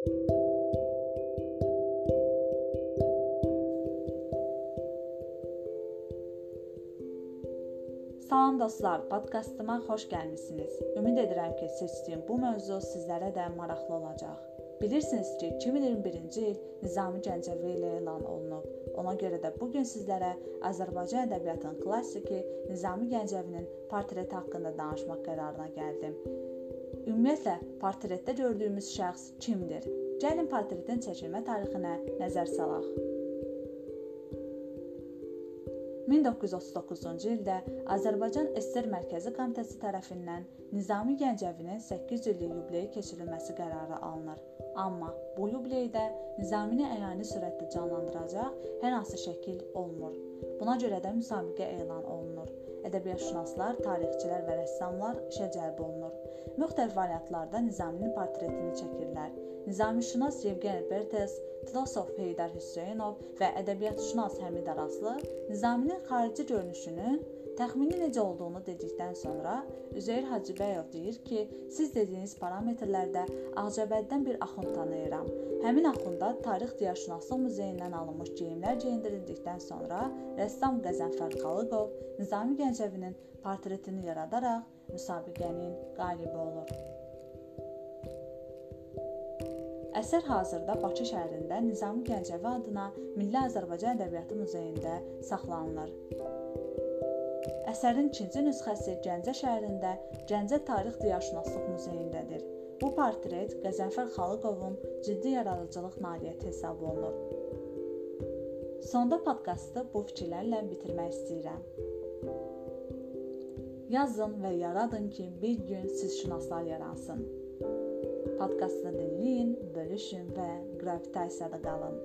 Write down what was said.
Salam dostlar, podkastıma xoş gəlmisiniz. Ümid edirəm ki, seçdiyim bu mövzu sizlərə də maraqlı olacaq. Bilirsiniz ki, 2021-ci il Nizami Gəncəvi ilə elan olunub. Ona görə də bu gün sizlərə Azərbaycan ədəbiyyatının klassiki Nizami Gəncəvinin portreti haqqında danışmaq qərarına gəldim. Ümumiyyətlə, portretdə gördüyümüz şəxs kimdir? Gəlin portretin çəkilmə tarixinə nəzər salaq. 1939-cu ildə Azərbaycan SSR Mərkəzi Komitəsi tərəfindən Nizami Gəncəvinin 800 illik yubileyi keçirilməsi qərarı alınır. Amma bu yubileydə Nizamini əyani sürətdə canlandıracaq hər hansı şəkil olmur. Buna görə də müsabiqə elan olunur. Ədəbiyyatşünaslar, tarixçilər və rəssamlar işə cəlb olunur. Müxtəlif variantlarda Nizaminin portretini çəkirlər. Nizamişünas Yevgeni Bertes, filosof Heydər Hüseynov və ədəbiyyatşünas Həmid Araslı Nizaminin xarici görünüşünün təxmini necə olduğunu dedikdən sonra Üzeyir Hacıbəyov deyir ki, siz dediyiniz parametrlərdə Ağcabəddən bir axund tanıyıram. Həmin axunda Tarix Diyarşünaslıq muzeyindən alınmış geyimlər geyindirildikdən sonra rəssam Qəzənfər Xalıqov Nizami Gəncəvinin portretini yaradaraq müsabiqənin qalibi olur. Əsər hazırda Bakı şəhərində Nizami Gəncəvi adına Milli Azərbaycan Ədəbiyyatı Muzeyində saxlanılır. Əsərin ikinci nüsxəsi Gəncə şəhərində Gəncə Tarix Diyarşünaslıq Muzeyindədir. Bu portret Qəzənfər Xalıqovun ciddi yaradıcılıq nailiyyəti hesab olunur. Sonda podkastı bu fikirlərlə bitirmək istəyirəm. Yazın və yaradın ki, bir gün siz şünaslar yaransın. Podkastı dinləyin, bölüşün və qravitasiyada qalın.